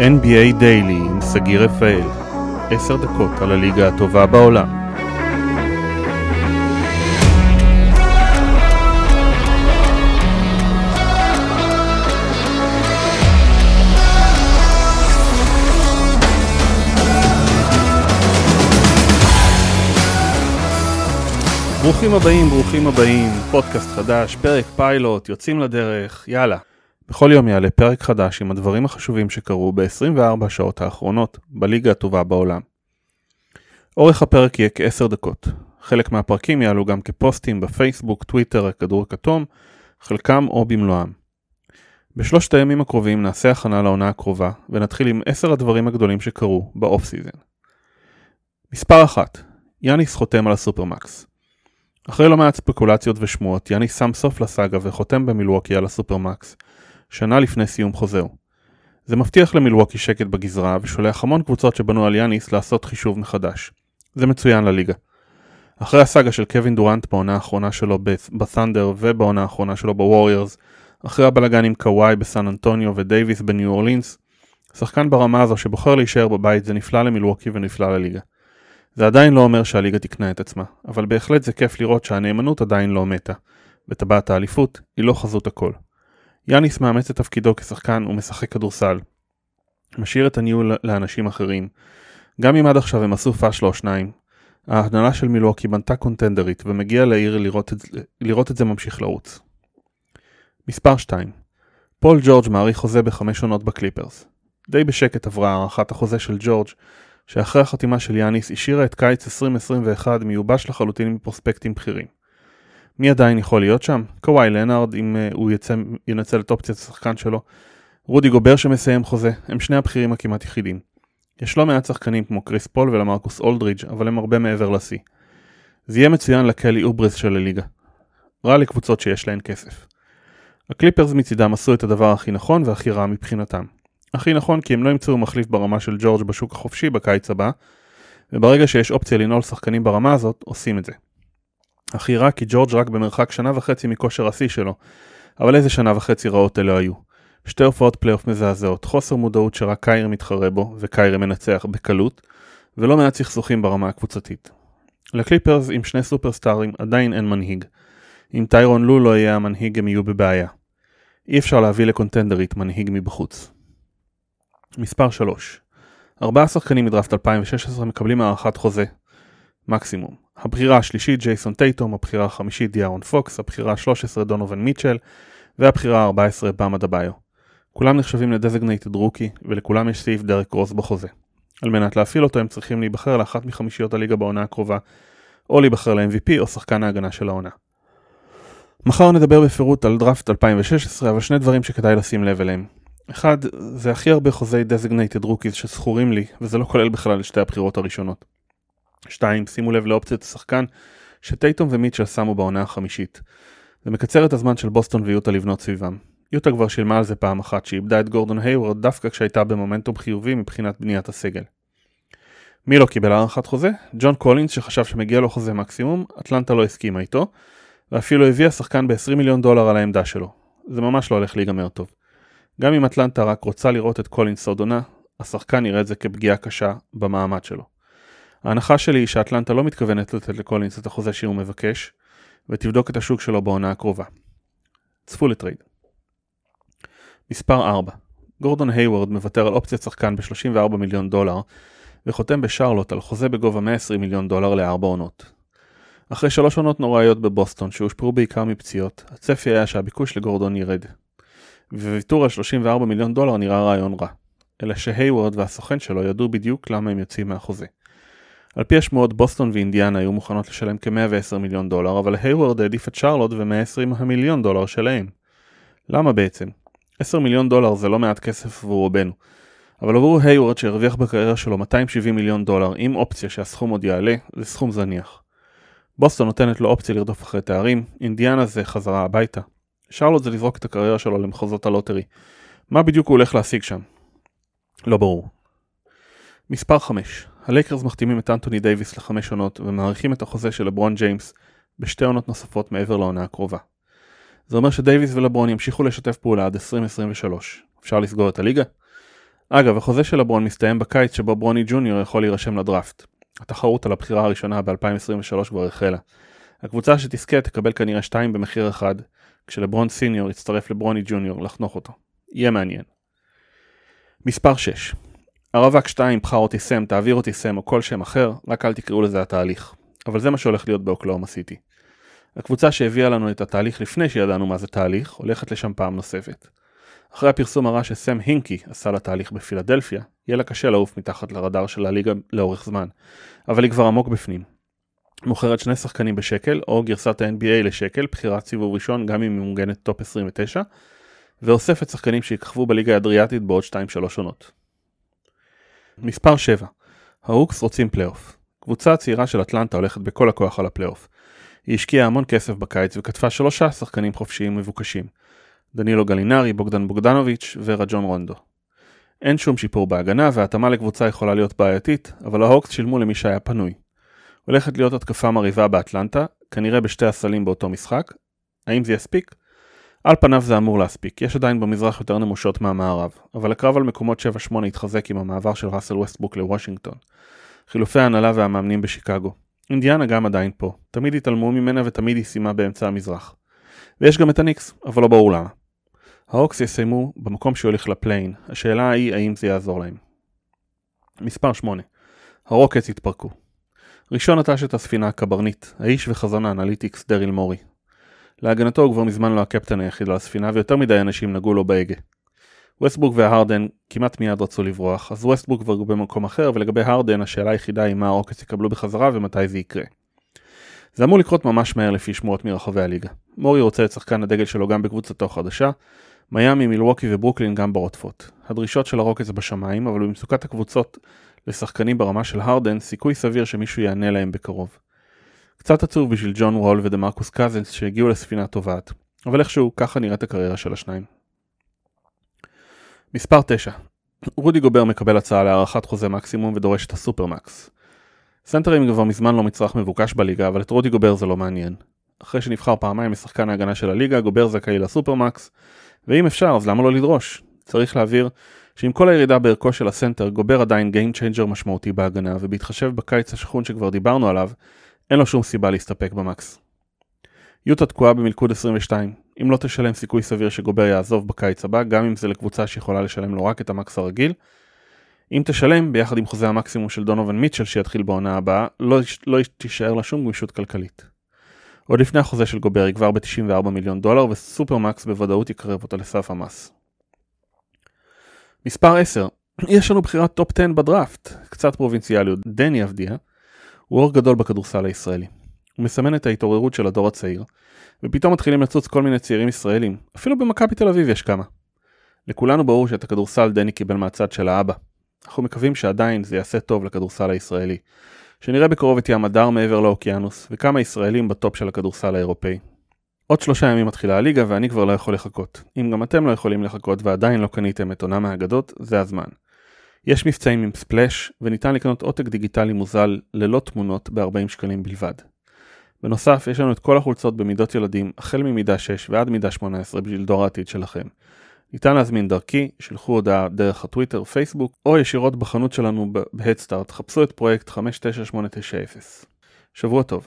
NBA Daily עם סגי רפאל, 10 דקות על הליגה הטובה בעולם. ברוכים הבאים, ברוכים הבאים, פודקאסט חדש, פרק פיילוט, יוצאים לדרך, יאללה. בכל יום יעלה פרק חדש עם הדברים החשובים שקרו ב-24 השעות האחרונות בליגה הטובה בעולם. אורך הפרק יהיה כ-10 דקות. חלק מהפרקים יעלו גם כפוסטים בפייסבוק, טוויטר, הכדור הכתום, חלקם או במלואם. בשלושת הימים הקרובים נעשה הכנה לעונה הקרובה, ונתחיל עם 10 הדברים הגדולים שקרו ב off-season. מספר 1 יאניס חותם על ה supermax. אחרי לא מעט ספקולציות ושמועות, יאניס שם סוף לסאגה וחותם במילווקי על ה supermax, שנה לפני סיום חוזהו. זה מבטיח למילווקי שקט בגזרה ושולח המון קבוצות שבנו על יאניס לעשות חישוב מחדש. זה מצוין לליגה. אחרי הסאגה של קווין דורנט בעונה האחרונה שלו בסנדר ובעונה האחרונה שלו בווריורס, אחרי הבלאגן עם קוואי בסן אנטוניו ודייוויס בניו אורלינס, שחקן ברמה הזו שבוחר להישאר בבית זה נפלא למילווקי ונפלא לליגה. זה עדיין לא אומר שהליגה תקנה את עצמה, אבל בהחלט זה כיף לראות שהנאמנות עדיין לא מתה, וטבעת האליפות היא לא חזות הכל. יאניס מאמץ את תפקידו כשחקן ומשחק כדורסל. משאיר את הניהול לאנשים אחרים. גם אם עד עכשיו הם עשו פאשלה או שניים, ההנהלה של מילווקי בנתה קונטנדרית ומגיע לעיר לראות את, לראות את זה ממשיך לרוץ. מספר 2 פול ג'ורג' מאריך חוזה בחמש עונות בקליפרס. די בשקט עברה הארכת החוזה של ג'ורג' שאחרי החתימה של יאניס השאירה את קיץ 2021 מיובש לחלוטין עם פרוספקטים בכירים. מי עדיין יכול להיות שם? קוואי לנארד אם uh, הוא יצא, ינצל את אופציית השחקן שלו. רודי גובר שמסיים חוזה, הם שני הבכירים הכמעט יחידים. יש לא מעט שחקנים כמו קריס פול ולמרקוס אולדרידג' אבל הם הרבה מעבר לשיא. זה יהיה מצוין לקלי אוברס של הליגה. רע לקבוצות שיש להן כסף. הקליפרס מצידם עשו את הדבר הכי נכון והכי רע מבחינתם. הכי נכון כי הם לא ימצאו מחליף ברמה של ג'ורג' בשוק החופשי בקיץ הבא, וברגע שיש אופציה לנעול שחקנים ברמה הזאת, עושים את זה. הכי רע כי ג'ורג' רק במרחק שנה וחצי מכושר השיא שלו, אבל איזה שנה וחצי רעות אלו היו. שתי הופעות פלייאוף מזעזעות, חוסר מודעות שרק קיירי מתחרה בו, וקיירי מנצח בקלות, ולא מעט סכסוכים ברמה הקבוצתית. לקליפרס עם שני סופרסטארים עדיין אין מנהיג. אם טיירון לו לא יהיה המנהיג הם יהיו בבעיה. אי אפשר להביא לקונטנדרית מנהיג מבחוץ. מספר 3 ארבעה שחקנים מדראפט 2016 מקבלים הארכת חוזה. מקסימום. הבחירה השלישית ג'ייסון טייטום, הבחירה החמישית דיארון פוקס, הבחירה ה-13 דונובן מיטשל והבחירה ה-14 באמה דביו. כולם נחשבים לדזגנייטד רוקי ולכולם יש סעיף דרק רוס בחוזה. על מנת להפעיל אותו הם צריכים להיבחר לאחת מחמישיות הליגה בעונה הקרובה או להיבחר ל-MVP או שחקן ההגנה של העונה. מחר נדבר בפירוט על דראפט 2016 אבל שני דברים שכדאי לשים לב אליהם. אחד, זה הכי הרבה חוזי designated rookies שזכורים לי, וזה לא כולל בכלל את שתי הבחירות הראשונות. שתיים, שימו לב לאופציית השחקן שטייטום ומיטשל שמו בעונה החמישית. זה מקצר את הזמן של בוסטון ויוטה לבנות סביבם. יוטה כבר שילמה על זה פעם אחת שאיבדה את גורדון היוורד דווקא כשהייתה במומנטום חיובי מבחינת בניית הסגל. מי לא קיבל הארכת חוזה? ג'ון קולינס שחשב שמגיע לו חוזה מקסימום, אטלנטה לא הסכימה איתו, ואפילו הביאה שחקן ב-20 מיליון דולר על העמדה שלו. זה ממש לא הולך להיגמר טוב. גם אם אטלנטה רק רוצה לראות את קולינס עוד עונה, השחקן יראה את זה כפגיעה קשה במעמד שלו. ההנחה שלי היא שאטלנטה לא מתכוונת לתת לקולינס את החוזה שהוא מבקש, ותבדוק את השוק שלו בעונה הקרובה. צפו ל trade. מספר 4 גורדון היוורד מוותר על אופציית שחקן ב-34 מיליון דולר, וחותם בשרלוט על חוזה בגובה 120 מיליון דולר לארבע עונות. אחרי שלוש עונות נוראיות בבוסטון שהושפעו בעיקר מפציעות, הצפי היה שהביקוש לגורדון ירד. וויתור על 34 מיליון דולר נראה רעיון רע. אלא שהיוורד והסוכן שלו ידעו בדיוק למה הם יוצאים מהחוזה. על פי השמועות בוסטון ואינדיאנה היו מוכנות לשלם כ-110 מיליון דולר, אבל היוורד העדיף את שרלוט ו-120 המיליון דולר שלהם. למה בעצם? 10 מיליון דולר זה לא מעט כסף עבור רובנו. אבל עבור היוורד שהרוויח בקריירה שלו 270 מיליון דולר עם אופציה שהסכום עוד יעלה, זה סכום זניח. בוסטון נותנת לו אופציה לרדוף אחרי תארים, אינדיאנה זה חזרה הביתה. שרלוט זה לזרוק את הקריירה שלו למחוזות ה lottery. מה בדיוק הוא הולך להשיג שם? לא ברור. מספר 5 הלייקרס מחתימים את אנטוני דייוויס לחמש עונות ומאריכים את החוזה של לברון ג'יימס בשתי עונות נוספות מעבר לעונה הקרובה. זה אומר שדייוויס ולברון ימשיכו לשתף פעולה עד 2023. אפשר לסגור את הליגה? אגב, החוזה של לברון מסתיים בקיץ שבו ברוני ג'וניור יכול להירשם לדראפט. התחרות על הבחירה הראשונה ב-2023 כבר החלה. הקבוצה שתזכה תקבל כנראה 2 במחיר אחד, כשלברון סיניור יצטרף לברוני ג'וניור לחנוך אותו. יהיה מעניין. מספר 6 הרווק 2, בחר אותי סם, תעביר אותי סם או כל שם אחר, רק אל תקראו לזה התהליך. אבל זה מה שהולך להיות באוקלאומה סיטי. הקבוצה שהביאה לנו את התהליך לפני שידענו מה זה תהליך, הולכת לשם פעם נוספת. אחרי הפרסום הרע שסם הינקי עשה לתהליך בפילדלפיה, יהיה לה קשה לעוף מתחת לרדאר של הליגה לאורך זמן, אבל היא כבר עמוק בפנים. מוכרת שני שחקנים בשקל, או גרסת ה-NBA לשקל, בחירת סיבוב ראשון גם אם היא מוגנת טופ 29, ואוספת שחקנים שיככבו בליגה האדריאטית בעוד 2-3 עונות. מספר 7 ההוקס רוצים פלייאוף. קבוצה צעירה של אטלנטה הולכת בכל הכוח על הפלייאוף. היא השקיעה המון כסף בקיץ וחטפה שלושה שחקנים חופשיים מבוקשים. דנילו גלינרי, בוגדן בוגדנוביץ' ורג'ון רונדו. אין שום שיפור בהגנה והתאמה לקבוצה יכולה להיות בעייתית, אבל ההוקס שילמו למי שהיה פנוי. הולכת להיות התקפה מרהיבה באטלנטה, כנראה בשתי הסלים באותו משחק. האם זה יספיק? על פניו זה אמור להספיק, יש עדיין במזרח יותר נמושות מהמערב, אבל הקרב על מקומות 7-8 התחזק עם המעבר של ראסל ווסטברוק לוושינגטון. חילופי ההנהלה והמאמנים בשיקגו. אינדיאנה גם עדיין פה, תמיד התעלמו ממנה ותמיד היא סיימה באמצע המזרח. ויש גם את הניקס, אבל לא ברור למה. ההוקס יסיימו במקום שיוליך ל play-in, השאלה היא האם זה יעזור להם. מספר 8 הרוקטס התפרקו. ראשון נטש את הספינה הקברניט, האיש וחזון ה analytics דריל מורי. להגנתו הוא כבר מזמן לא הקפטן היחיד על הספינה ויותר מדי אנשים נגעו לו בהגה. ווסטברוק והרדן כמעט מיד רצו לברוח, אז ווסטברוק כבר במקום אחר ולגבי הרדן השאלה היחידה היא מה הרוקטס יקבלו בחזרה ומתי זה יקרה. זה אמור לקרות ממש מהר לפי שמועות מרחבי הליגה. מורי רוצה את שחקן הדגל שלו גם בקבוצתו החדשה, מיאמי, מילווקי וברוקלין גם ברודפות. הדרישות של הרוקטס בשמיים, אבל במצוקת הקבוצות לשחקנים ברמה של הרדן, סיכוי סביר שמישהו יענה להם בקרוב. קצת עצוב בשביל ג'ון וול ודמרקוס קזנס שהגיעו לספינה טובעת, אבל איכשהו ככה נראית הקריירה של השניים. מספר 9 רודי גובר מקבל הצעה להארכת חוזה מקסימום ודורש את ה supermax. סנטרים כבר מזמן לא מצרך מבוקש בליגה, אבל את רודי גובר זה לא מעניין. אחרי שנבחר פעמיים לשחקן ההגנה של הליגה, גובר זכאי ל supermax, ואם אפשר אז למה לא לדרוש? צריך להבהיר שעם כל הירידה בערכו של הסנטר, גובר עדיין Game Changer משמעותי בהגנה, ובהתחשב בקיץ השחון שכבר דיברנו עליו, אין לו שום סיבה להסתפק ב max. יוטה תקועה במלכוד 22, אם לא תשלם סיכוי סביר שגובר יעזוב בקיץ הבא, גם אם זה לקבוצה שיכולה לשלם לו רק את ה max הרגיל. אם תשלם, ביחד עם חוזה המקסימום של דונובין מיטשל שיתחיל בעונה הבאה, לא, לא תישאר לה שום גמישות כלכלית. עוד לפני החוזה של גובר היא כבר ב-94 מיליון דולר, וסופרמקס בוודאות יקרב אותה לסף המס. מספר 10, יש לנו בחירת טופ 10 בדראפט, קצת פרובינציאליות, דני אבדיה, הוא אור גדול בכדורסל הישראלי. הוא מסמן את ההתעוררות של הדור הצעיר, ופתאום מתחילים לצוץ כל מיני צעירים ישראלים, אפילו במכבי תל אביב יש כמה. לכולנו ברור שאת הכדורסל דני קיבל מהצד של האבא. אנחנו מקווים שעדיין זה יעשה טוב לכדורסל הישראלי. שנראה בקרוב את ים הדר מעבר לאוקיינוס, וכמה ישראלים בטופ של הכדורסל האירופאי. עוד שלושה ימים מתחילה הליגה ואני כבר לא יכול לחכות. אם גם אתם לא יכולים לחכות ועדיין לא קניתם את עונה מהאגדות, זה הזמן. יש מבצעים עם ספלאש, וניתן לקנות עותק דיגיטלי מוזל ללא תמונות ב-40 שקלים בלבד. בנוסף, יש לנו את כל החולצות במידות ילדים, החל ממידה 6 ועד מידה 18 בשביל דור העתיד שלכם. ניתן להזמין דרכי, שלחו הודעה דרך הטוויטר, פייסבוק, או ישירות בחנות שלנו בהדסטארט, חפשו את פרויקט 59890. שבוע טוב.